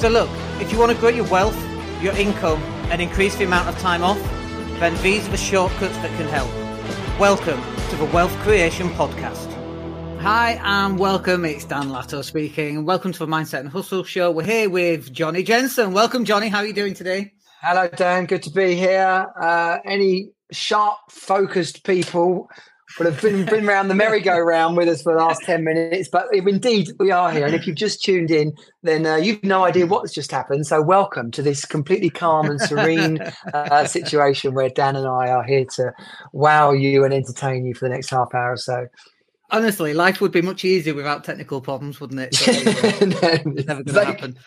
So, look, if you want to grow your wealth, your income, and increase the amount of time off, then these are the shortcuts that can help. Welcome to the Wealth Creation Podcast. Hi, and welcome. It's Dan Latto speaking, and welcome to the Mindset and Hustle Show. We're here with Jonnie Jensen. Welcome, Jonnie. How are you doing today? Hello, Dan. Good to be here. Uh, any sharp, focused people would have been, been around the merry-go-round with us for the last 10 minutes, but indeed we are here. And if you've just tuned in, then uh, you've no idea what's just happened. So, welcome to this completely calm and serene uh, situation where Dan and I are here to wow you and entertain you for the next half hour or so. Honestly, life would be much easier without technical problems, wouldn't it? So, uh, no, never going to happen.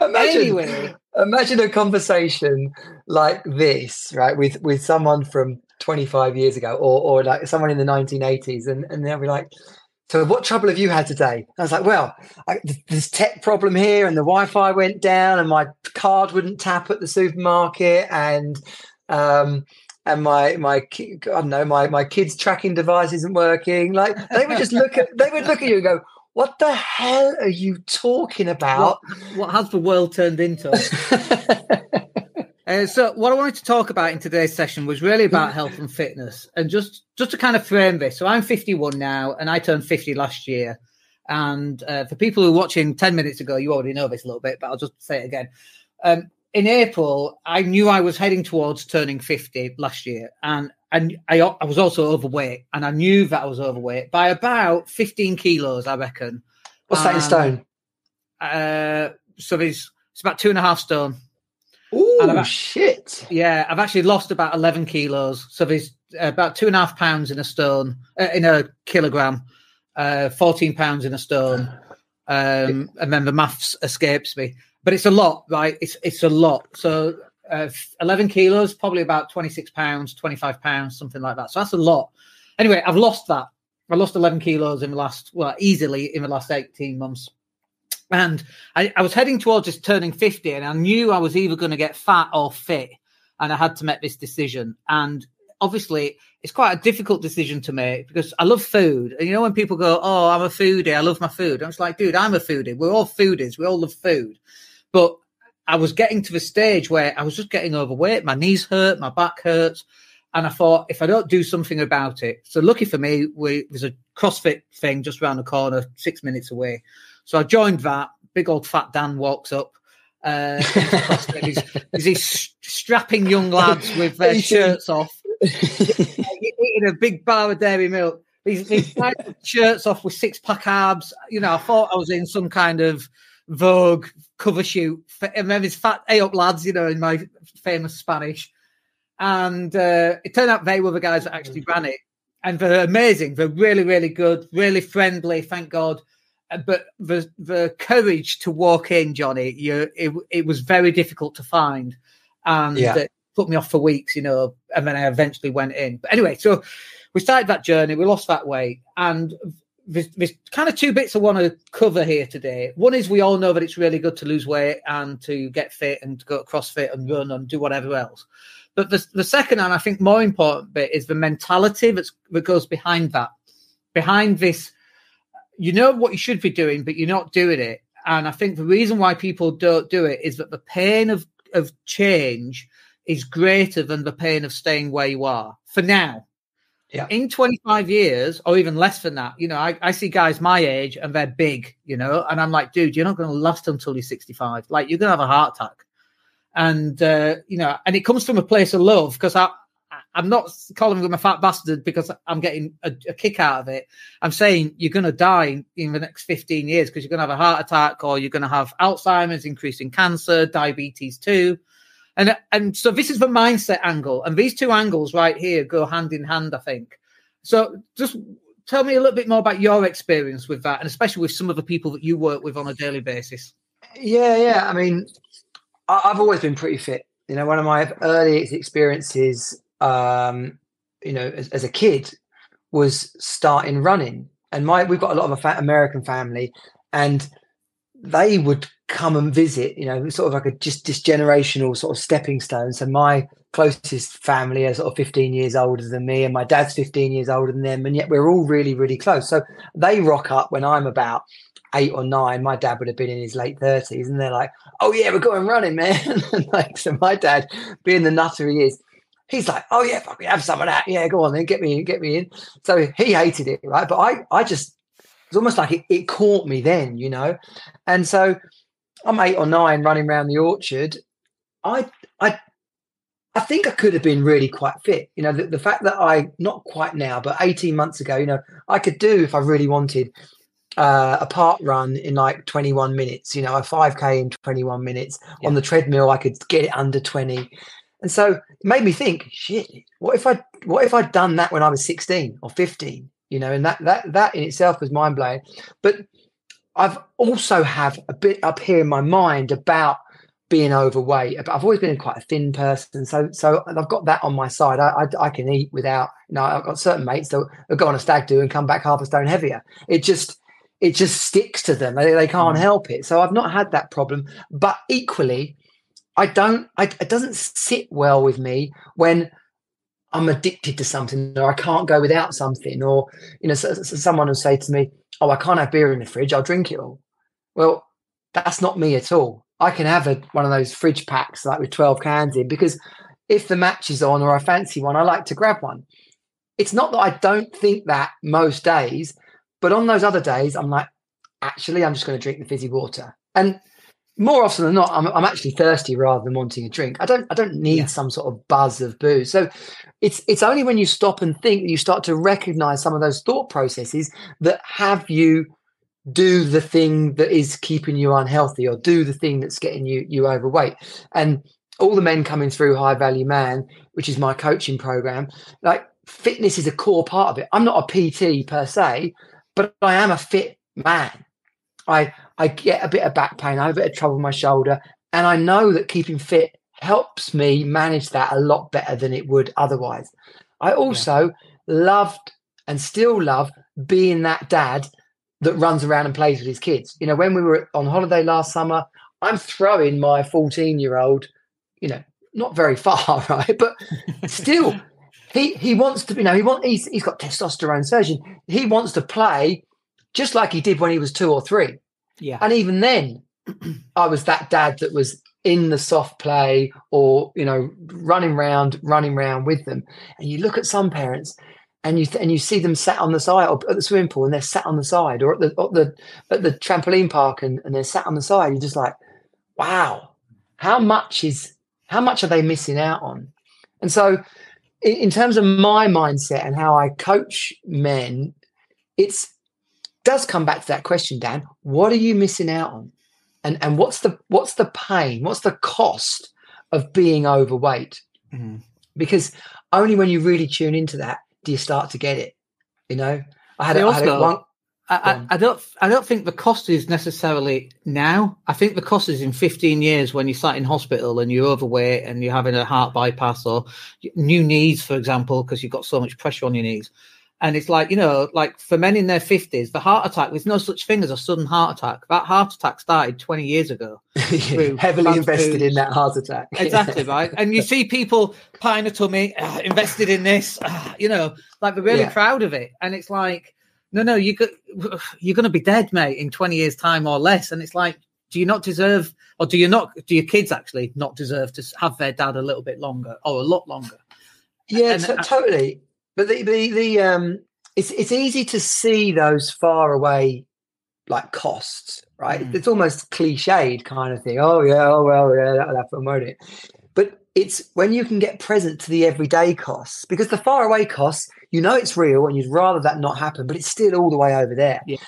Imagine, anyway. imagine a conversation like this, right, with with someone from 25 years ago, or or like someone in the 1980s, and and they'll be like, "So, what trouble have you had today?" And I was like, "Well, I, this tech problem here, and the Wi-Fi went down, and my card wouldn't tap at the supermarket, and um, and my my I don't know my my kid's tracking device isn't working." Like they would just look at they would look at you and go, what the hell are you talking about? What, what has the world turned into? uh, so, what I wanted to talk about in today's session was really about health and fitness, and just just to kind of frame this. So, I'm 51 now, and I turned 50 last year. And uh, for people who were watching 10 minutes ago, you already know this a little bit, but I'll just say it again. Um, in April, I knew I was heading towards turning 50 last year, and and I, I was also overweight, and I knew that I was overweight by about 15 kilos, I reckon. What's that in stone? Uh, so it's, it's about two and a half stone. Oh shit! Yeah, I've actually lost about 11 kilos. So there's about two and a half pounds in a stone, uh, in a kilogram, uh, 14 pounds in a stone. Um, and then the maths escapes me, but it's a lot, right? It's it's a lot. So uh, 11 kilos, probably about 26 pounds, 25 pounds, something like that. So that's a lot. Anyway, I've lost that. I lost 11 kilos in the last, well, easily in the last 18 months. And I, I was heading towards just turning 50, and I knew I was either going to get fat or fit. And I had to make this decision. And obviously, it's quite a difficult decision to make because I love food. And you know, when people go, Oh, I'm a foodie, I love my food. I'm just like, dude, I'm a foodie. We're all foodies. We all love food. But I was getting to the stage where I was just getting overweight. My knees hurt, my back hurts. And I thought, if I don't do something about it, so lucky for me, we, there's a CrossFit thing just around the corner, six minutes away. So I joined that. Big old fat Dan walks up. Uh, these, these strapping young lads with their shirts off, eating a big bar of dairy milk. These, these shirts off with six pack abs. You know, I thought I was in some kind of Vogue cover shoot. And then his fat A up lads, you know, in my famous Spanish. And uh, it turned out they were the guys that actually ran it. And they're amazing. They're really, really good, really friendly, thank God. Uh, but the the courage to walk in, Jonnie, you it, it was very difficult to find. And yeah. it put me off for weeks, you know, and then I eventually went in. But anyway, so we started that journey, we lost that weight, and there's, there's, kind of two bits I want to cover here today. One is we all know that it's really good to lose weight and to get fit and to go to CrossFit and run and do whatever else. But the, the second and I think more important bit is the mentality that's, that goes behind that. Behind this, you know what you should be doing, but you're not doing it. And I think the reason why people don't do it is that the pain of, of change is greater than the pain of staying where you are for now yeah. In 25 years, or even less than that, you know, I, I see guys my age and they're big, you know, and I'm like, dude, you're not going to last until you're 65. Like, you're going to have a heart attack. And, uh, you know, and it comes from a place of love because I, I'm not calling him a fat bastard because I'm getting a, a kick out of it. I'm saying you're going to die in the next 15 years because you're going to have a heart attack or you're going to have Alzheimer's, increasing cancer, diabetes too. And and so this is the mindset angle, and these two angles right here go hand in hand, I think. So just tell me a little bit more about your experience with that, and especially with some of the people that you work with on a daily basis. Yeah, yeah. I mean, I've always been pretty fit. You know, one of my early experiences, um, you know, as, as a kid, was starting running. And my we've got a lot of a American family, and they would come and visit, you know, sort of like a just this generational sort of stepping stone. So my closest family are sort of 15 years older than me, and my dad's 15 years older than them, and yet we're all really, really close. So they rock up when I'm about eight or nine, my dad would have been in his late thirties, and they're like, "Oh yeah, we're going running, man!" like so, my dad, being the nutter he is, he's like, "Oh yeah, fucking have some of that. Yeah, go on then, get me in, get me in." So he hated it, right? But I, I just it's almost like it, it caught me then, you know. And so I'm eight or nine running around the orchard. I, I I think I could have been really quite fit. You know, the, the, fact that I, not quite now, but 18 months ago, you know, I could do if I really wanted uh, a park run in like 21 minutes, you know, a 5K in 21 minutes. Yeah. On the treadmill, I could get it under 20. And so it made me think, shit, what if I, what if I'd done that when I was 16 or 15? You know, and that, that, that in itself was mind blowing. But I've also have a bit up here in my mind about being overweight. But I've always been quite a thin person, so so I've got that on my side. I I, I can eat without. You know, I've got certain mates that will go on a stag do and come back half a stone heavier. It just it just sticks to them. They, they can't mm. help it. So I've not had that problem. But equally, I don't. I, it doesn't sit well with me when I'm addicted to something or I can't go without something. Or you know, so, so someone will say to me, "Oh, I can't have beer in the fridge. I'll drink it all." Well, that's not me at all. I can have a, one of those fridge packs like with 12 cans in because if the match is on or I fancy one, I like to grab one. It's not that I don't think that most days, but on those other days, I'm like, actually, I'm just going to drink the fizzy water. And more often than not, I'm, I'm actually thirsty rather than wanting a drink. I don't I don't need yeah. some sort of buzz of booze. So it's it's only when you stop and think that you start to recognize some of those thought processes that have you do the thing that is keeping you unhealthy or do the thing that's getting you you overweight and all the men coming through high value man which is my coaching program like fitness is a core part of it i'm not a pt per se but i am a fit man i i get a bit of back pain i have a bit of trouble with my shoulder and i know that keeping fit helps me manage that a lot better than it would otherwise i also yeah. loved and still love being that dad that runs around and plays with his kids. You know, when we were on holiday last summer, I'm throwing my 14 year old, you know, not very far, right? But still, he he wants to, you know, he want he's he's got testosterone surgeon. He wants to play just like he did when he was two or three. Yeah. And even then, I was that dad that was in the soft play or, you know, running around, running around with them. And you look at some parents and you th- and you see them sat on the side or at the swimming pool and they're sat on the side or at the at the at the trampoline park and, and they're sat on the side you're just like wow how much is how much are they missing out on and so in, in terms of my mindset and how i coach men it's does come back to that question dan what are you missing out on and and what's the what's the pain what's the cost of being overweight mm-hmm. because only when you really tune into that do you start to get it? You know, I had, I, had it one. I, I, don't. I don't think the cost is necessarily now. I think the cost is in 15 years when you sat in hospital and you're overweight and you're having a heart bypass or new knees, for example, because you've got so much pressure on your knees. And it's like, you know, like for men in their 50s, the heart attack, there's no such thing as a sudden heart attack. That heart attack started 20 years ago. Heavily invested in that heart attack. exactly, right? And you see people pine in a tummy, uh, invested in this, uh, you know, like they're really yeah. proud of it. And it's like, no, no, you could, you're going to be dead, mate, in 20 years' time or less. And it's like, do you not deserve, or do you not, do your kids actually not deserve to have their dad a little bit longer or a lot longer? Yeah, and, t- totally. But the the, the um, it's it's easy to see those far away like costs, right? Mm. It's almost cliched kind of thing. Oh yeah, oh well, yeah, that'll happen, won't it? But it's when you can get present to the everyday costs because the far away costs, you know, it's real, and you'd rather that not happen, but it's still all the way over there. Yeah.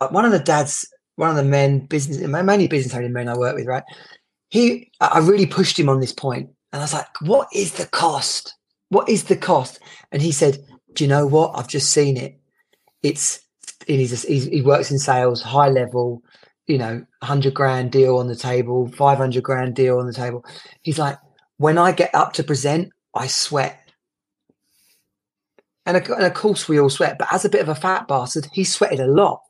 Uh, one of the dads, one of the men, business, mainly business owning men I work with, right? He, I really pushed him on this point, and I was like, "What is the cost? What is the cost? And he said, do you know what? I've just seen it. It's, he works in sales, high level, you know, 100 grand deal on the table, 500 grand deal on the table. He's like, when I get up to present, I sweat. And, and of course, we all sweat, but as a bit of a fat bastard, he sweated a lot.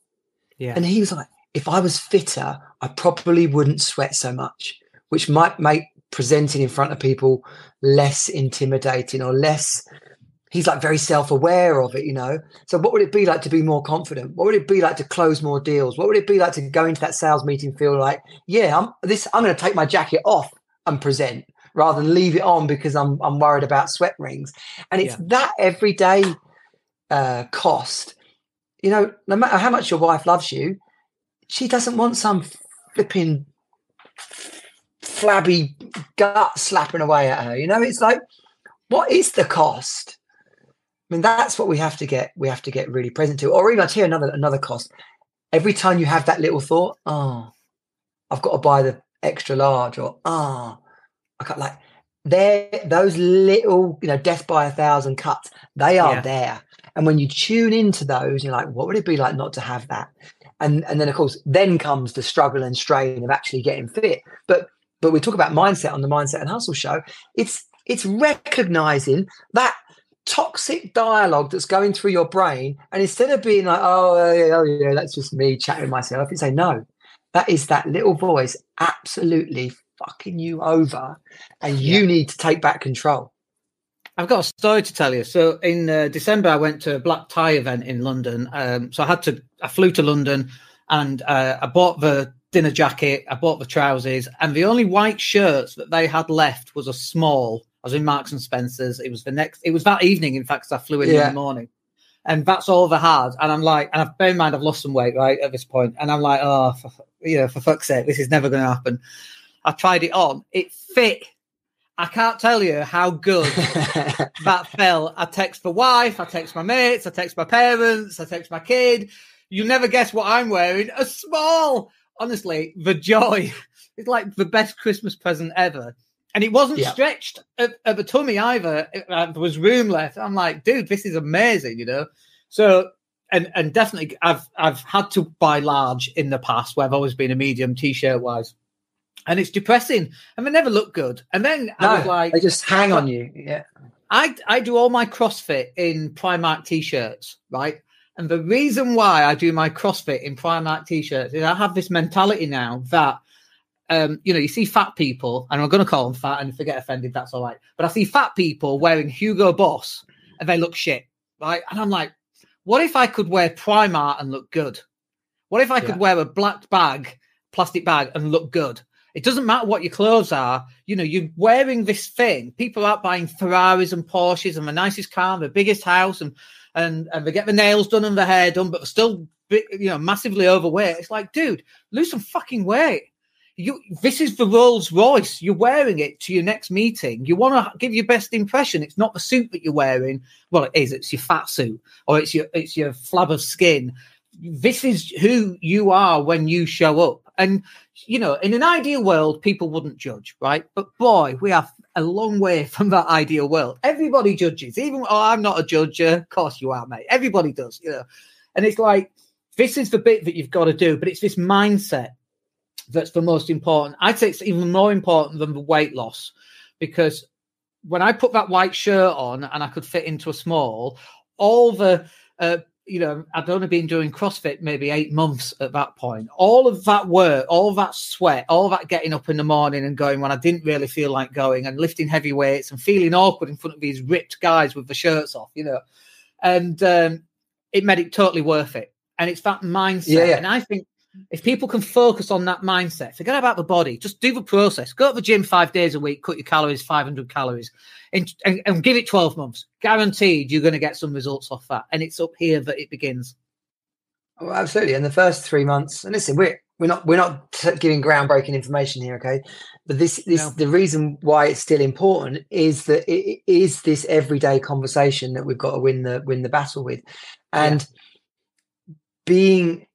Yeah. And he was like, if I was fitter, I probably wouldn't sweat so much, which might make presenting in front of people less intimidating or less he's like very self-aware of it, you know. So what would it be like to be more confident? What would it be like to close more deals? What would it be like to go into that sales meeting feel like, yeah, I'm this I'm going to take my jacket off and present rather than leave it on because I'm I'm worried about sweat rings. And it's yeah. that everyday uh, cost. You know, no matter how much your wife loves you, she doesn't want some flipping flabby gut slapping away at her. You know, it's like, what is the cost? I mean, that's what we have to get. We have to get really present to. Or even I tell you another another cost. Every time you have that little thought, oh, I've got to buy the extra large, or ah, oh, I got like there those little, you know, death by a thousand cuts. They are yeah. there, and when you tune into those, you're like, what would it be like not to have that? And and then of course, then comes the struggle and strain of actually getting fit. But but we talk about mindset on the Mindset and Hustle show. It's it's recognizing that toxic dialogue that's going through your brain. And instead of being like, oh, oh yeah, oh, yeah that's just me chatting myself, you say, no, that is that little voice absolutely fucking you over. And you yeah. need to take back control. I've got a story to tell you. So in uh, December, I went to a black tie event in London. Um, so I had to, I flew to London and uh, I bought the dinner jacket, I bought the trousers, and the only white shirts that they had left was a small I was in Marks and Spencers. It was the next. It was that evening, in fact, I flew in yeah. in the morning, and that's all they had. And I'm like, and I've bear in mind I've lost some weight right at this point, and I'm like, oh, for, you know, for fuck's sake, this is never going to happen. I tried it on. It fit. I can't tell you how good that felt. I text the wife, I text my mates, I text my parents, I text my kid. You never guess what I'm wearing. A small. Honestly, the joy. It's like the best Christmas present ever and it wasn't yeah. stretched at, at, the tummy either. It, uh, there was room left. I'm like, dude, this is amazing, you know. So, and and definitely, I've I've had to buy large in the past, where I've always been a medium t-shirt wise, and it's depressing, and they never look good. And then no, I was like, they just hang on you. Yeah, I I do all my CrossFit in Primark t-shirts, right? And the reason why I do my CrossFit in Primark t-shirts is I have this mentality now that um, you know, you see fat people, and I'm going to call them fat, and if they get offended, that's all right. But I see fat people wearing Hugo Boss, and they look shit, right? And I'm like, what if I could wear Primark and look good? What if I could wear a black bag, plastic bag, and look good? It doesn't matter what your clothes are. You know, you're wearing this thing. People are buying Ferraris and Porsches and the nicest car, and the biggest house, and and and they get the nails done and the hair done, but still, you know, massively overweight. It's like, dude, lose some fucking weight you this is the Rolls Royce. You're wearing it to your next meeting. You want to give your best impression. It's not the suit that you're wearing. Well, it is. It's your fat suit, or it's your it's your flab of skin. This is who you are when you show up. And you know, in an ideal world, people wouldn't judge, right? But boy, we are a long way from that ideal world. Everybody judges. Even oh, I'm not a judge. Of course you are, mate. Everybody does, you know. And it's like this is the bit that you've got to do, but it's this mindset that's the most important. I'd say it's even more important than the weight loss because when I put that white shirt on and I could fit into a small, all the uh, you know, I'd only been doing CrossFit maybe eight months at that point. All of that work, all that sweat, all that getting up in the morning and going when I didn't really feel like going and lifting heavy weights and feeling awkward in front of these ripped guys with the shirts off, you know, and um, it made it totally worth it. And it's that mindset. Yeah, yeah. And I think if people can focus on that mindset, forget about the body, just do the process. Go to the gym five days a week, cut your calories, 500 calories, and, and, and give it 12 months. Guaranteed you're going to get some results off that. And it's up here that it begins. Oh, absolutely. And the first three months, and listen, we're, we're not we're not giving groundbreaking information here, okay? But this this no. the reason why it's still important is that it is this everyday conversation that we've got to win the win the battle with, and yeah. being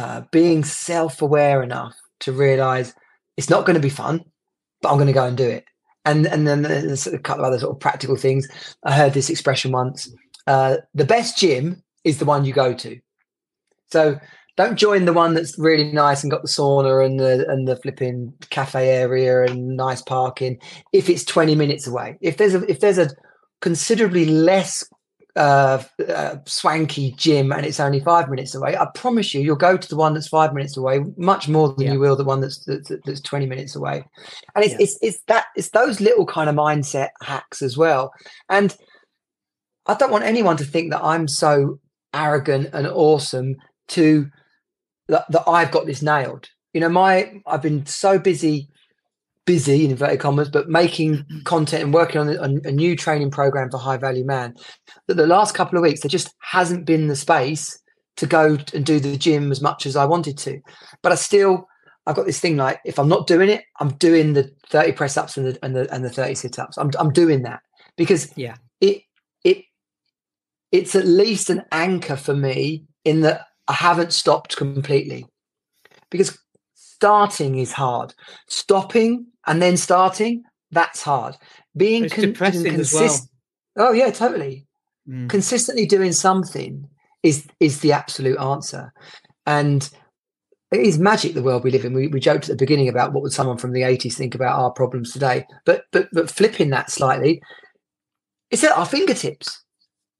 uh, being self-aware enough to realize it's not going to be fun, but I'm going to go and do it. And and then there's a couple of other sort of practical things. I heard this expression once: uh, the best gym is the one you go to. So don't join the one that's really nice and got the sauna and the and the flipping cafe area and nice parking. If it's 20 minutes away, if there's a if there's a considerably less uh, uh, swanky gym and it's only five minutes away, I promise you, you'll go to the one that's five minutes away much more than yeah. you will the one that's, that's, that's twenty minutes away. And it's, yeah. it's it's that it's those little kind of mindset hacks as well. And I don't want anyone to think that I'm so arrogant and awesome to that, that I've got this nailed. You know, my I've been so busy, busy in inverted commas, but making mm-hmm. content and working on a, a new training program for high value man that the last couple of weeks there just hasn't been the space to go and do the gym as much as I wanted to. But I still I've got this thing like if I'm not doing it, I'm doing the 30 press ups and the and the and the 30 sit ups. I'm I'm doing that because yeah, it it it's at least an anchor for me in that I haven't stopped completely. Because starting is hard. Stopping and then starting, that's hard. Being it's con- depressing consist- as well. Oh yeah, totally. Mm. Consistently doing something is is the absolute answer. And it is magic the world we live in. We, we joked at the beginning about what would someone from the 80s think about our problems today. But but but flipping that slightly, it's at our fingertips.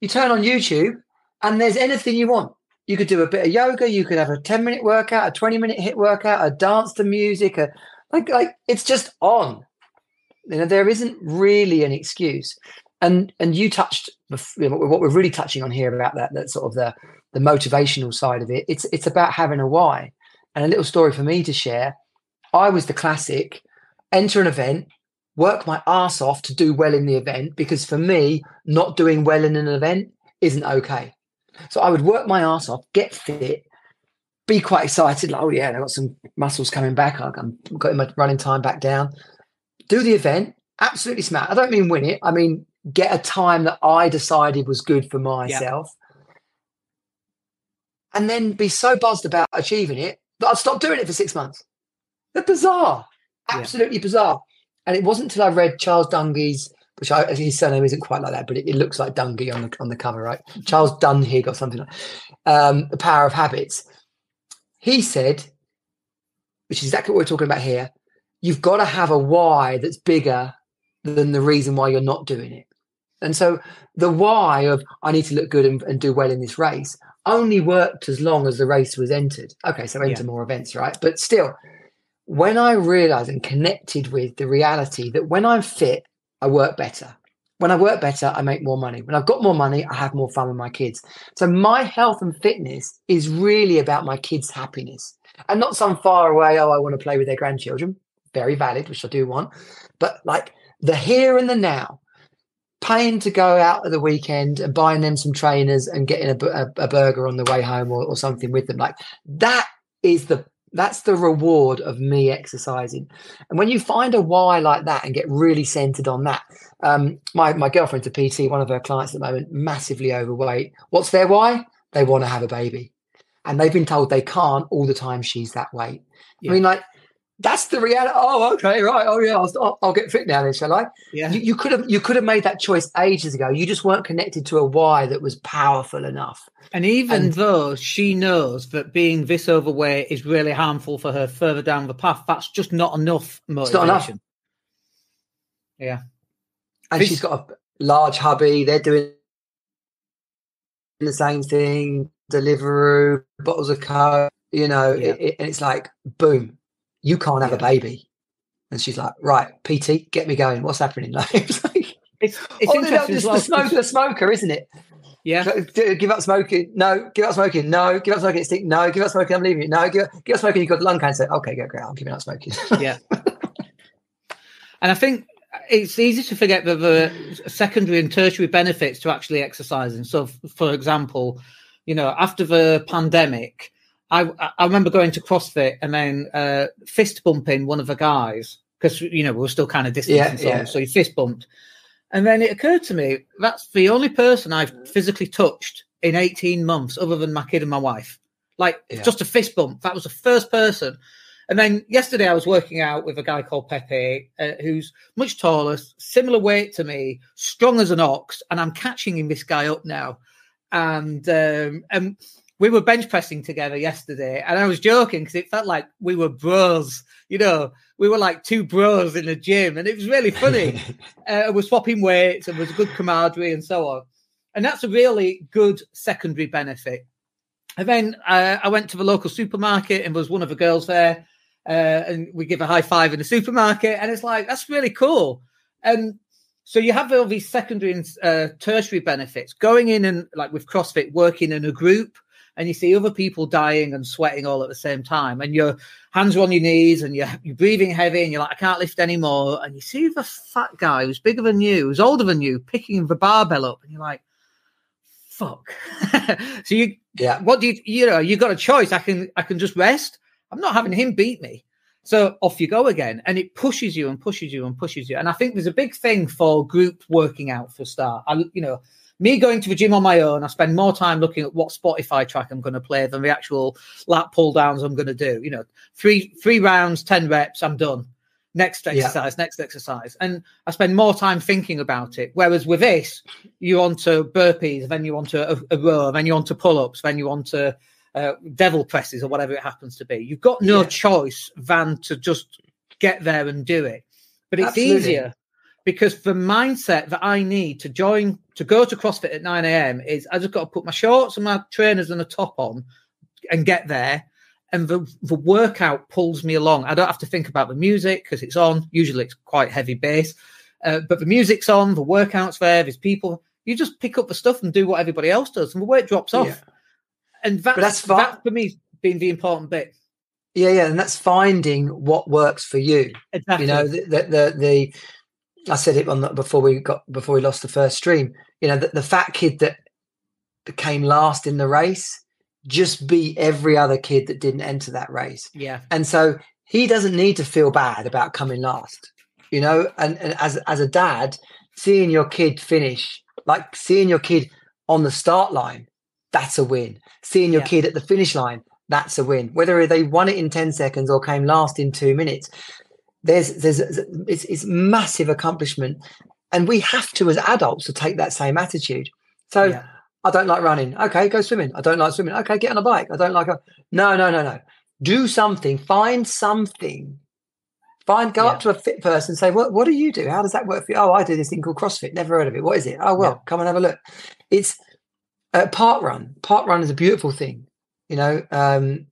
You turn on YouTube and there's anything you want. You could do a bit of yoga, you could have a 10 minute workout, a 20 minute HIIT workout, a dance to music, a like like it's just on. You know, there isn't really an excuse. And and you touched you know, what we're really touching on here about that that sort of the the motivational side of it. It's it's about having a why and a little story for me to share. I was the classic enter an event, work my ass off to do well in the event because for me, not doing well in an event isn't okay. So I would work my ass off, get fit, be quite excited, like, oh yeah, I got some muscles coming back. I'm getting my running time back down. Do the event, absolutely smart. I don't mean win it. I mean get a time that I decided was good for myself. And then be so buzzed about achieving it but I'd stopped doing it for six months. They're bizarre, absolutely yeah. bizarre. And it wasn't until I read Charles Dungy's, which I, his surname isn't quite like that, but it, it, looks like Dungy on the on the cover, right? Charles Duhigg or something like um, The Power of Habits. He said, which is exactly what we're talking about here, you've got to have a why that's bigger than the reason why you're not doing it. And so the why of I need to look good and, and do well in this race, only worked as long as the race was entered. Okay, so enter yeah. more events, right? But still, when I realized and connected with the reality that when I'm fit, I work better. When I work better, I make more money. When I've got more money, I have more fun with my kids. So my health and fitness is really about my kids' happiness and not some far away, oh, I want to play with their grandchildren. Very valid, which I do want. But like the here and the now, paying to go out at the weekend and buying them some trainers and getting a, a, a burger on the way home or, or, something with them like that is the that's the reward of me exercising. And when you find a why like that and get really centered on that um, my, my girlfriend's a pt one of her clients at the moment massively overweight. What's their why? They want to have a baby. And they've been told they can't all the time she's that weight. Yeah. i mean like that's the reality. Oh, okay, right. Oh, yeah. I'll, I'll get fit now, then, shall I? Yeah. You, you, could have you could have made that choice ages ago. You just weren't connected to a why that was powerful enough. And even and, though she knows that being this overweight is really harmful for her further down the path, that's just not enough motivation. Not enough. Yeah. And this, she's got a large hubby. They're doing the same thing. Deliveroo, bottles of coke. You know, yeah. it, it, and it's like boom you can't have yeah. a baby. And she's like, right, PT, get me going. What's happening? Like, it's like, it's, it's oh, interesting. No, well, the, smoker, the smoker, isn't it? Yeah. Give up smoking. No. Give up smoking. No. Give up smoking. Stick. No. Give up smoking. I'm leaving it. No. Give, give up smoking. You've got lung cancer. Okay, go great. I'm giving up smoking. yeah. And I think it's easy to forget that the secondary and tertiary benefits to actually exercising. So, for example, you know, after the pandemic, I I remember going to CrossFit and then uh, fist bumping one of the guys because you know we were still kind of distant yeah, so, yeah. so he fist bumped, and then it occurred to me that's the only person I've physically touched in eighteen months, other than my kid and my wife. Like yeah. just a fist bump. That was the first person. And then yesterday I was working out with a guy called Pepe, uh, who's much taller, similar weight to me, strong as an ox, and I'm catching him this guy up now, and um, and we were bench pressing together yesterday, and I was joking because it felt like we were bros. You know, we were like two bros in the gym, and it was really funny. uh, we're swapping weights, and was a good camaraderie, and so on. And that's a really good secondary benefit. And then uh, I went to the local supermarket, and was one of the girls there, uh, and we give a high five in the supermarket, and it's like that's really cool. And so you have all these secondary and uh, tertiary benefits going in and like with CrossFit, working in a group, and you see other people dying and sweating all at the same time, and your hands are on your knees and you're, you're breathing heavy, and you're like, I can't lift anymore. And you see the fat guy who's bigger than you, who's older than you, picking the barbell up, and you're like, fuck. so you, yeah, what do you, you know, you've got a choice. I can, I can just rest. I'm not having him beat me. So off you go again, and it pushes you and pushes you and pushes you. And I think there's a big thing for group working out for start. I, you know, me going to the gym on my own, I spend more time looking at what Spotify track I'm going to play than the actual lat pull downs I'm going to do. You know, three three rounds, ten reps, I'm done. Next exercise, yeah. next exercise, and I spend more time thinking about it. Whereas with this, you're on to burpees, then you're on to a, a row, then you're on to pull ups, then you're on to uh, devil presses or whatever it happens to be. You've got no yeah. choice than to just get there and do it. But it's Absolutely. easier because the mindset that I need to join to go to CrossFit at 9 a.m. is I just got to put my shorts and my trainers and a top on and get there. And the, the workout pulls me along. I don't have to think about the music because it's on. Usually it's quite heavy bass. Uh, but the music's on, the workout's there, there's people. You just pick up the stuff and do what everybody else does, and the weight drops off. Yeah and that's, that's that for me being the important bit. Yeah, yeah, and that's finding what works for you. Exactly. You know, the the, the, the I said it on the, before we got before we lost the first stream. You know, the, the fat kid that came last in the race just beat every other kid that didn't enter that race. Yeah, and so he doesn't need to feel bad about coming last. You know, and, and as as a dad, seeing your kid finish, like seeing your kid on the start line that's a win. Seeing your yeah. kid at the finish line, that's a win. Whether they won it in 10 seconds or came last in two minutes, there's there's it's, it's massive accomplishment. And we have to as adults to take that same attitude. So yeah. I don't like running. Okay, go swimming. I don't like swimming. Okay, get on a bike. I don't like a no, no, no, no. Do something. Find something. Find go yeah. up to a fit person and say, What what do you do? How does that work for you? Oh, I do this thing called CrossFit. Never heard of it. What is it? Oh well, yeah. come and have a look. It's uh, park run. Park run is a beautiful thing. You know, um,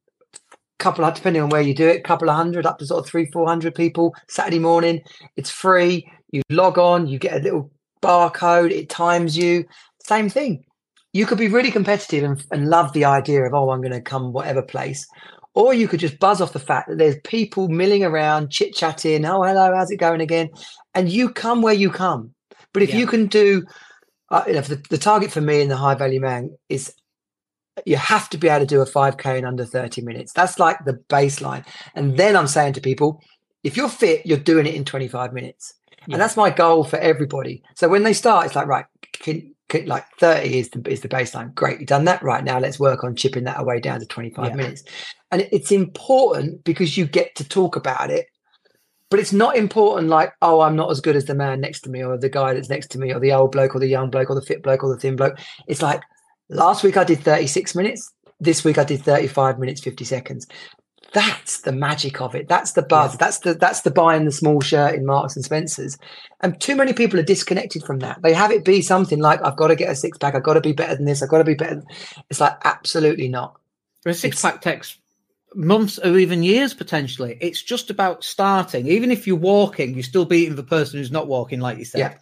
couple of, depending on where you do it, couple of hundred up to sort of three, four hundred people Saturday morning. It's free. You log on, you get a little barcode. It times you. Same thing. You could be really competitive and, and love the idea of oh, I'm going to come whatever place, or you could just buzz off the fact that there's people milling around, chit chatting. Oh, hello, how's it going again? And you come where you come. But if yeah. you can do uh, you know, the, the target for me in the high value man is you have to be able to do a 5k in under 30 minutes. That's like the baseline. And then i'm saying to people if you're fit you're doing it in 25 minutes. Yeah. and that's my goal for everybody. So when they start it's like right can, can, like 30 is the, is the baseline. Great you've done that right. Now let's work on chipping that away down to 25 yeah. minutes. And it's important because you get to talk about it but it's not important like oh i'm not as good as the man next to me or the guy that's next to me or the old bloke or the young bloke or the fit bloke or the thin bloke. It's like last week i did 36 minutes this week i did 35 minutes 50 seconds that's the magic of it that's the buzz yeah. that's the that's the buying the small shirt in marks and spencers and too many people are disconnected from that they have it be something like i've got to get a six pack i've got to be better than this i've got to be better it's like absolutely not a six pack takes months or even years potentially. It's just about starting. Even if you're walking, you're still beating the person who's not walking, like you said. Yeah.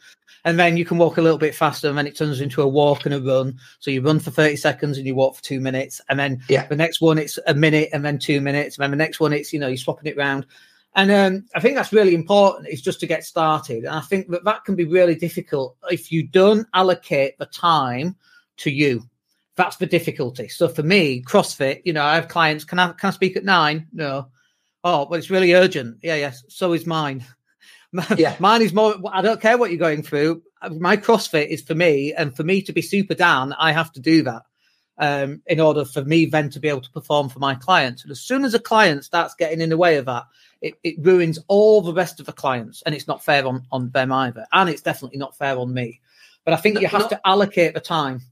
And then you can walk a little bit faster, and then it turns into a walk and a run. So you run for 30 seconds and you walk for two minutes. And then yeah. the next one, it's a minute and then two minutes. And then the next one, it's, you know, you're swapping it around. And um, I think that's really important, is just to get started. And I think that that can be really difficult if you don't allocate the time to you that's the difficulty. So for me, CrossFit, you know, I have clients. Can I can I speak at nine? No. Oh, but it's really urgent. Yeah, yes. So is mine. Yeah, mine is more. I don't care what you're going through. My CrossFit is for me, and for me to be super down, I have to do that um, in order for me then to be able to perform for my clients. And as soon as a client starts getting in the way of that, it, it ruins all the rest of the clients, and it's not fair on on them either, and it's definitely not fair on me. But I think you have to allocate the time.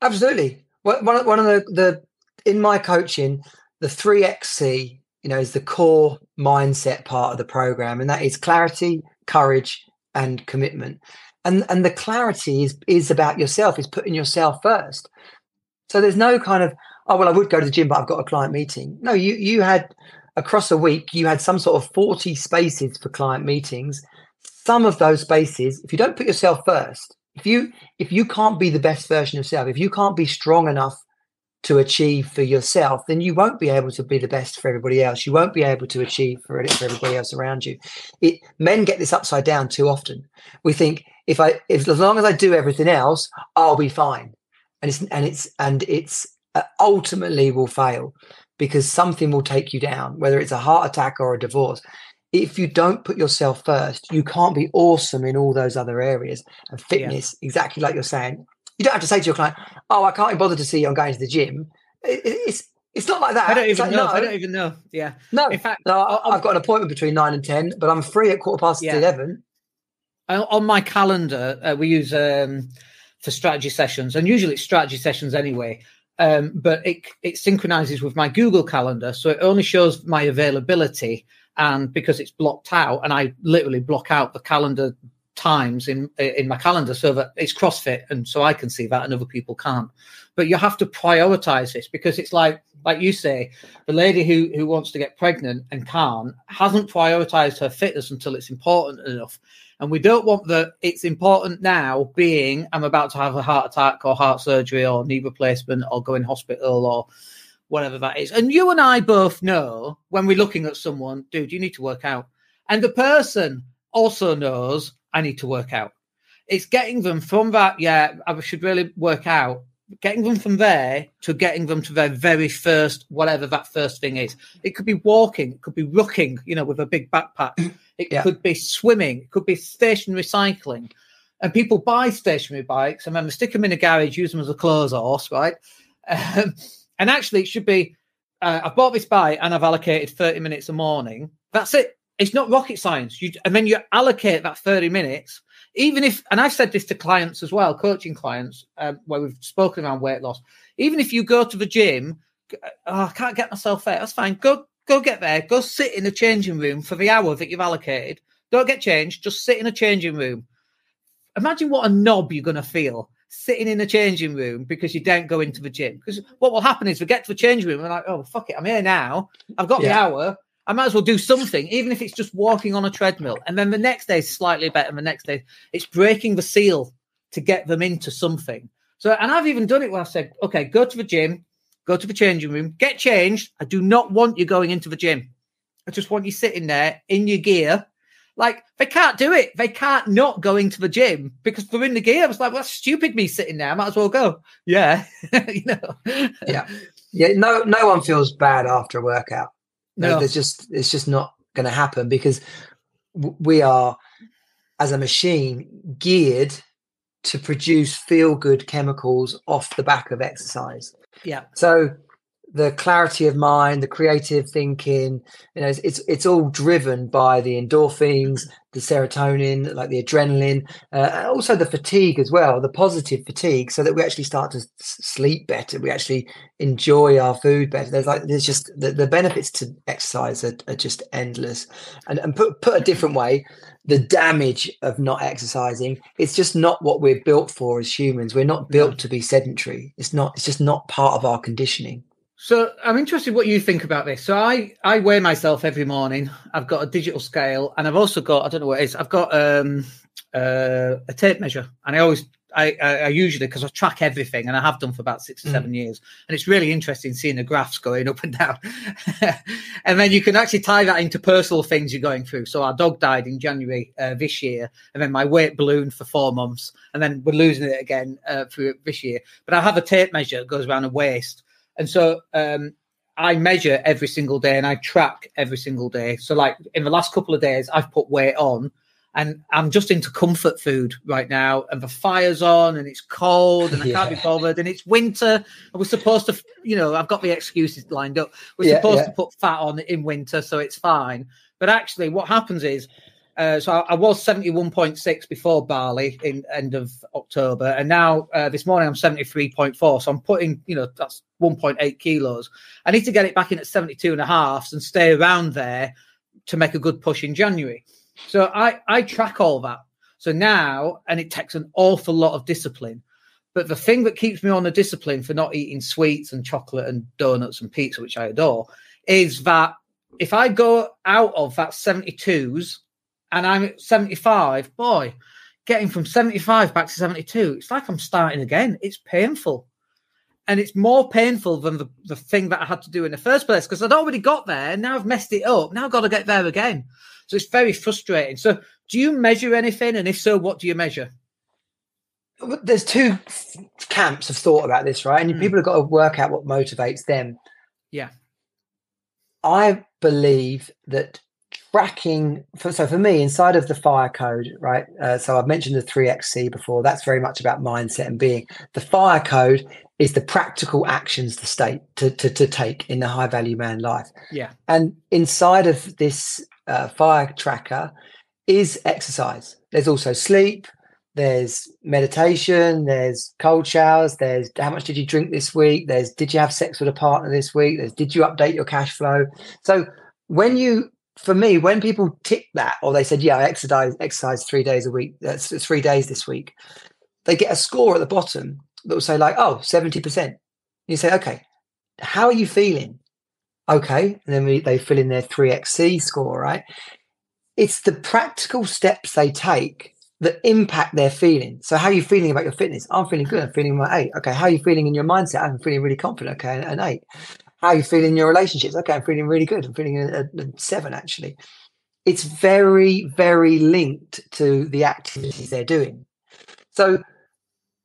Absolutely. One one of the the in my coaching, the three XC, you know, is the core mindset part of the program, and that is clarity, courage, and commitment. And and the clarity is is about yourself, is putting yourself first. So there's no kind of oh well, I would go to the gym, but I've got a client meeting. No, you you had across a week, you had some sort of 40 spaces for client meetings. some of those spaces, if you don't put yourself first, if you if you can't be the best version of yourself, if you can't be strong enough to achieve for yourself, then you won't be able to be the best for everybody else. You won't be able to achieve for, for everybody else around you. It men get this upside down too often. We think if I if as long as I do everything else, I'll be fine, and it's and it's and it's uh, ultimately will fail because something will take you down, whether it's a heart attack or a divorce. If you don't put yourself first, you can't be awesome in all those other areas. And fitness, yeah. exactly like you're saying, you don't have to say to your client, "Oh, I can't be bothered to see you. I'm going to the gym." It, it's it's not like that. I don't even like, know. No. I don't even know. Yeah. No. In fact, no, I, have got an appointment between nine and ten, but I'm free at quarter past yeah. eleven. On my calendar, uh, we use um, for strategy sessions, and usually it's strategy sessions anyway. Um, but it it synchronizes with my Google Calendar, so it only shows my availability. And because it's blocked out, and I literally block out the calendar times in in my calendar so that it's CrossFit, and so I can see that, and other people can't. But you have to prioritize this because it's like like you say, the lady who who wants to get pregnant and can't hasn't prioritized her fitness until it's important enough. And we don't want the it's important now being I'm about to have a heart attack or heart surgery or knee replacement or go in hospital or whatever that is. And you and I both know when we're looking at someone, dude, you need to work out. And the person also knows I need to work out. It's getting them from that, yeah, I should really work out, getting them from there to getting them to their very first, whatever that first thing is. It could be walking, it could be rucking, you know, with a big backpack. It yeah. could be swimming, it could be stationary cycling. And people buy stationary bikes and then they stick them in a garage, use them as a clothes horse, right? Um, and actually, it should be uh, I've bought this bike and I've allocated 30 minutes a morning. That's it. It's not rocket science. You, and then you allocate that 30 minutes, even if, and I've said this to clients as well, coaching clients, um, where we've spoken around weight loss. Even if you go to the gym, oh, I can't get myself there. That's fine. Go Go get there. Go sit in a changing room for the hour that you've allocated. Don't get changed. Just sit in a changing room. Imagine what a knob you're going to feel sitting in a changing room because you don't go into the gym. Because what will happen is we get to the changing room and we're like, oh, fuck it. I'm here now. I've got yeah. the hour. I might as well do something, even if it's just walking on a treadmill. And then the next day is slightly better. And the next day, it's breaking the seal to get them into something. So, and I've even done it where I said, okay, go to the gym, go to the changing room, get changed. I do not want you going into the gym. I just want you sitting there in your gear. Like they can't do it. They can't not go into the gym because they're in the gear. I was like, well, that's stupid me sitting there. I might as well go. Yeah. you know. Yeah. Yeah. No, no one feels bad after a workout. No, there's just it's just not going to happen because we are as a machine geared to produce feel good chemicals off the back of exercise. Yeah. So the clarity of mind, the creative thinking, you know, it's, it's, it's all driven by the endorphins, the serotonin, like the adrenaline, uh, and also the fatigue as well, the positive fatigue, so that we actually start to sleep better. We actually enjoy our food better. There's like there's just the, the benefits to exercise are, are just endless. And and put put a different way, the damage of not exercising it's just not what we're built for as humans we're not built to be sedentary it's not it's just not part of our conditioning so i'm interested what you think about this so i i weigh myself every morning i've got a digital scale and i've also got i don't know what it is i've got um uh, a tape measure and i always I, I, I usually because I track everything and I have done for about six or mm. seven years, and it's really interesting seeing the graphs going up and down. and then you can actually tie that into personal things you're going through. So our dog died in January uh, this year, and then my weight ballooned for four months, and then we're losing it again uh, through this year. But I have a tape measure that goes around the waist, and so um, I measure every single day and I track every single day. So like in the last couple of days, I've put weight on and I'm just into comfort food right now. And the fire's on, and it's cold, and I yeah. can't be bothered, and it's winter. And we're supposed to, you know, I've got the excuses lined up. We're yeah, supposed yeah. to put fat on in winter, so it's fine. But actually, what happens is, uh, so I, I, was 71.6 before Bali in end of October, and now uh, this morning I'm 73.4. So I'm putting, you know, that's 1.8 kilos. I need to get it back in at 72 and a half and stay around there to make a good push in January. So I, I track all that. So now, and it takes an awful lot of discipline. But the thing that keeps me on the discipline for not eating sweets and chocolate and donuts and pizza, which I adore, is that if I go out of that 72s and I'm at 75, boy, getting from 75 back to 72, it's like I'm starting again. It's painful. And it's more painful than the, the thing that I had to do in the first place because I'd already got there and now I've messed it up. Now I've got to get there again. So it's very frustrating. So, do you measure anything? And if so, what do you measure? There's two camps of thought about this, right? And mm. people have got to work out what motivates them. Yeah. I believe that tracking for, so for me inside of the fire code right uh, so i've mentioned the 3xc before that's very much about mindset and being. The fire code is the practical actions to state to, to, to take in the high value man life. Yeah. And inside of this uh, fire tracker is exercise. There's also sleep there's meditation there's cold showers there's how much did you drink this week? There's did you have sex with a partner this week? There's did you update your cash flow? So when you for me, when people tick that, or they said, "Yeah, I exercise exercise three days a week. That's three days this week," they get a score at the bottom that will say like, "Oh, 70 percent." You say, "Okay, how are you feeling?" Okay, and then we, they fill in their three XC score. Right? It's the practical steps they take that impact their feeling. So, how are you feeling about your fitness? I'm feeling good. I'm feeling my eight. Okay, how are you feeling in your mindset? I'm feeling really confident. Okay, an eight. How are you feeling in your relationships? Okay, I'm feeling really good. I'm feeling a, a seven actually. It's very, very linked to the activities they're doing. So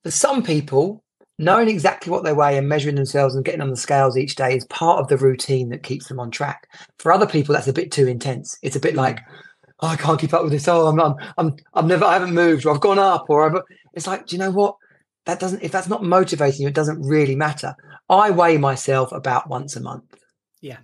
for some people, knowing exactly what they weigh and measuring themselves and getting on the scales each day is part of the routine that keeps them on track. For other people, that's a bit too intense. It's a bit hmm. like, oh, I can't keep up with this. Oh, I'm, I'm, I'm, I'm never, I haven't moved, or I've gone up, or I've. It's like, do you know what? That doesn't. If that's not motivating you, it doesn't really matter. I weigh myself about once a month. Yeah.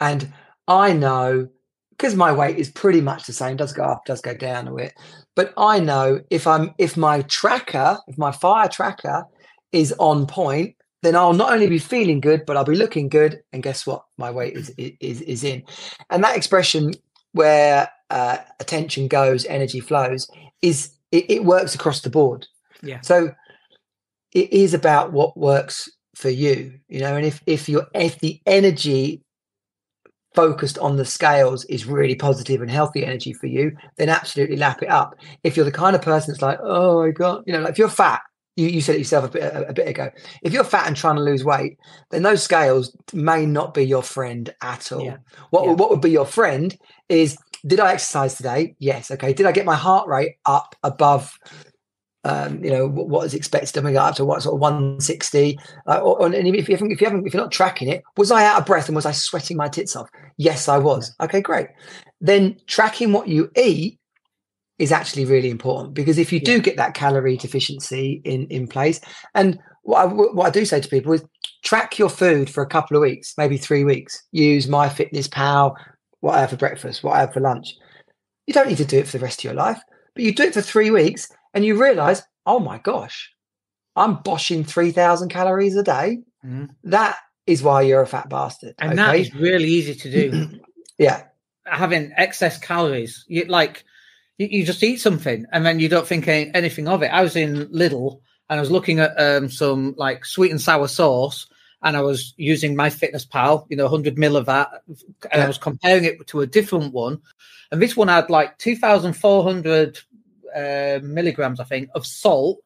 And I know because my weight is pretty much the same, does go up, does go down a bit. But I know if I'm if my tracker, if my fire tracker is on point, then I'll not only be feeling good, but I'll be looking good. And guess what? My weight is is is in. And that expression where uh, attention goes, energy flows, is it, it works across the board. Yeah. So it is about what works for you you know and if if you're if the energy focused on the scales is really positive and healthy energy for you then absolutely lap it up if you're the kind of person that's like oh my god you know like if you're fat you, you said it yourself a bit a, a bit ago if you're fat and trying to lose weight then those scales may not be your friend at all yeah. what, yeah. what would be your friend is did i exercise today yes okay did i get my heart rate up above um, you know what is expected of me up to what sort of 160 uh, or, and if you, if you haven't if you're not tracking it was i out of breath and was i sweating my tits off? Yes i was. Okay great. Then tracking what you eat is actually really important because if you yeah. do get that calorie deficiency in in place and what I, what I do say to people is track your food for a couple of weeks maybe three weeks. Use MyFitnessPal what i have for breakfast what i have for lunch. You don't need to do it for the rest of your life but you do it for three weeks and you realize, oh my gosh, I'm boshing 3,000 calories a day. Mm. That is why you're a fat bastard. And okay? that is really easy to do. yeah. Having excess calories, you like, you, you, just eat something and then you don't think any, anything of it. I was in Lidl and I was looking at um, some like sweet and sour sauce and I was using MyFitnessPal, you know, 100 mil of that, and yeah. I was comparing it to a different one. And this one had like 2,400 uh, milligrams, I think, of salt.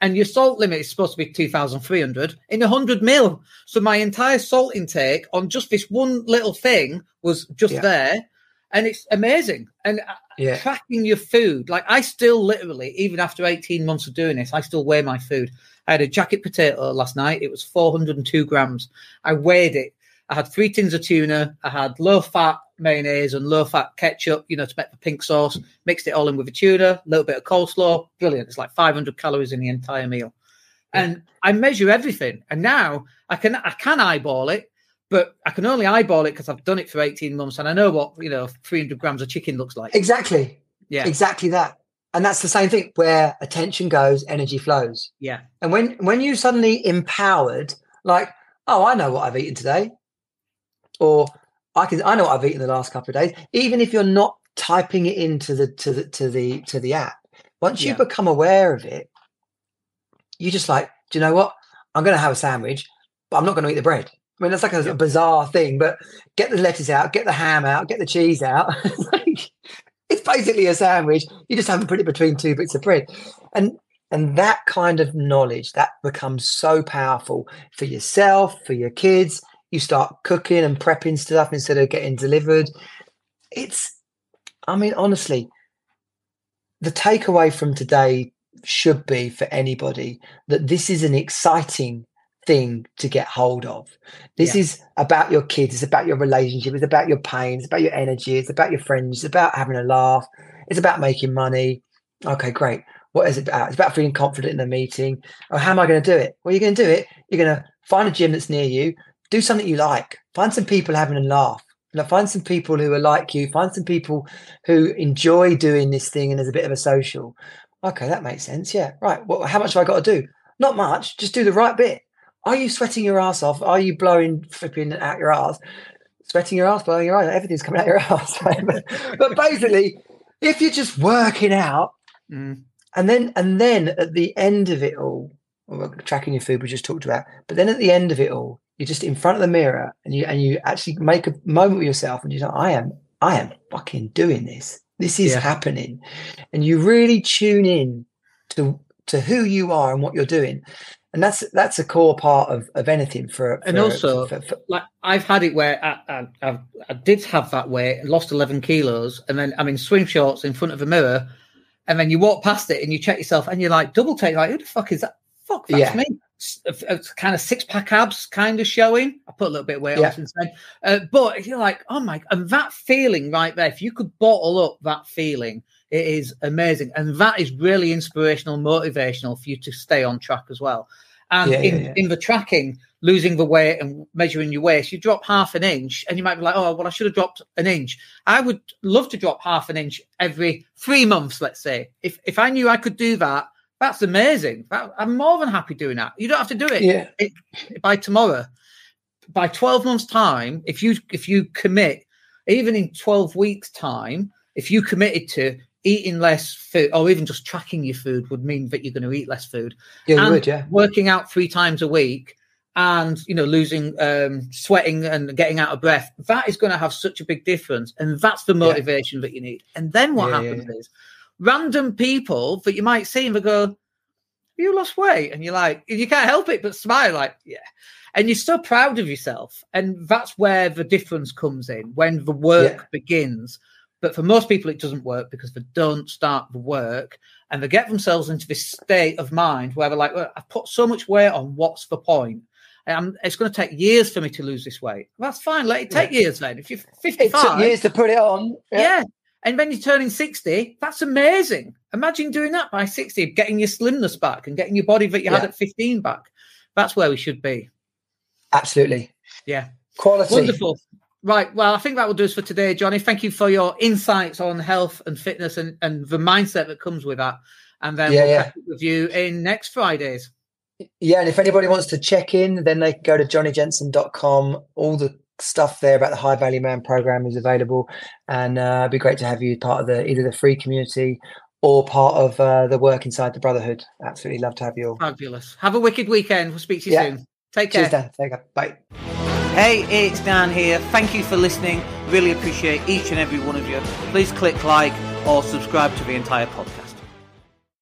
And your salt limit is supposed to be 2,300 in 100 mil. So my entire salt intake on just this one little thing was just yeah. there. And it's amazing. And uh, yeah. tracking your food, like I still literally, even after 18 months of doing this, I still weigh my food. I had a jacket potato last night. It was 402 grams. I weighed it. I had three tins of tuna. I had low fat mayonnaise and low fat ketchup, you know, to make the pink sauce. Mixed it all in with the tuna, a little bit of coleslaw. Brilliant. It's like 500 calories in the entire meal. And I measure everything. And now I can I can eyeball it, but I can only eyeball it because I've done it for 18 months and I know what, you know, 300 grams of chicken looks like. Exactly. Yeah. Exactly that. And that's the same thing where attention goes, energy flows. Yeah. And when when you suddenly empowered, like, oh, I know what I've eaten today. Or I can I know what I've eaten the last couple of days. Even if you're not typing it into the to the to the to the app, once you yeah. become aware of it, you just like, do you know what? I'm going to have a sandwich, but I'm not going to eat the bread. I mean, that's like a, yeah. a, bizarre thing, but get the lettuce out, get the ham out, get the cheese out. like, it's basically a sandwich. You just haven't put it between two bits of bread. And and that kind of knowledge that becomes so powerful for yourself, for your kids. You start cooking and prepping stuff instead of getting delivered. It's, I mean, honestly, the takeaway from today should be for anybody that this is an exciting thing to get hold of. This yeah. is about your kids, it's about your relationship, it's about your pain, it's about your energy, it's about your friends, it's about having a laugh, it's about making money. Okay, great. What is it about? It's about feeling confident in the meeting. Oh, how am I going to do it? Well, you're going to do it. You're going to find a gym that's near you, do something you like, find some people having a laugh. You know, find some people who are like you, find some people who enjoy doing this thing and there's a bit of a social. Okay, that makes sense. Yeah. Right. Well, how much have I got to do? Not much. Just do the right bit. Are you sweating your ass off? Are you blowing flipping out your ass? Sweating your ass, blowing your ass, everything's coming out your ass. Right? but, but, basically, if you're just working out, mm. and then and then at the end of it all, tracking your food we just talked about, but then at the end of it all, you're just in front of the mirror and you and you actually make a moment with yourself and you're like, I am, I am fucking doing this. This is yeah. happening. And you really tune in to to who you are and what you're doing and that's that's a core part of, of anything for, for and also for, for, like I've had it where I, I, I, did have that weight, and lost eleven kilos, and then I'm in swim shorts in front of a mirror, and then you walk past it and you check yourself and you're like double take like who the fuck is that? Fuck, that's yeah. me. Kind of six pack abs kind of showing. I put a little bit of weight yeah. on since then, uh, but you're like, oh my, and that feeling right there. If you could bottle up that feeling, it is amazing, and that is really inspirational, motivational for you to stay on track as well. And yeah, in, yeah. in the tracking, losing the weight and measuring your waist, you drop half an inch and you might be like, oh, well, I should have dropped an inch. I would love to drop half an inch every three months, let's say. If, if I knew I could do that, that's amazing. That, I'm more than happy doing that. You don't have to do it, yeah. it by tomorrow. By 12 months' time, if you if you commit, even in 12 weeks' time, if you committed to eating less food or even just tracking your food would mean that you're going to eat less food. Yeah, and would, yeah. Working out three times a week and you know losing um sweating and getting out of breath that is going to have such a big difference and that's the motivation yeah. that you need and then what yeah, happens yeah, is random people that you might see and they go you lost weight and you're like you can't help it but smile like yeah and you're so proud of yourself and that's where the difference comes in when the work begins but for most people, it doesn't work because they don't start the work and they get themselves into this state of mind where they're like, well, I've put so much weight on, what's the point? And it's going to take years for me to lose this weight. That's fine. Let it take yeah. years then. If you're 55, it took years to put it on. Yeah. yeah. And when you're turning 60, that's amazing. Imagine doing that by 60, getting your slimness back and getting your body that you yeah. had at 15 back. That's where we should be. Absolutely. Yeah. Quality. Wonderful. Right. Well, I think that will do us for today, Jonnie. Thank you for your insights on health and fitness and, and the mindset that comes with that. And then yeah, we'll yeah. with you in next Fridays. Yeah. And if anybody wants to check in, then they can go to jonniejensen.com. All the stuff there about the High Value Man program is available. And uh, it'd be great to have you part of the either the free community or part of uh, the work inside the Brotherhood. Absolutely love to have you all. Fabulous. Have a wicked weekend. We'll speak to you yeah. soon. Take care. Cheers, Dan. Take care. Bye. Hey, it's Dan here. Thank you for listening. Really appreciate each and every one of you. Please click like or subscribe to the entire podcast.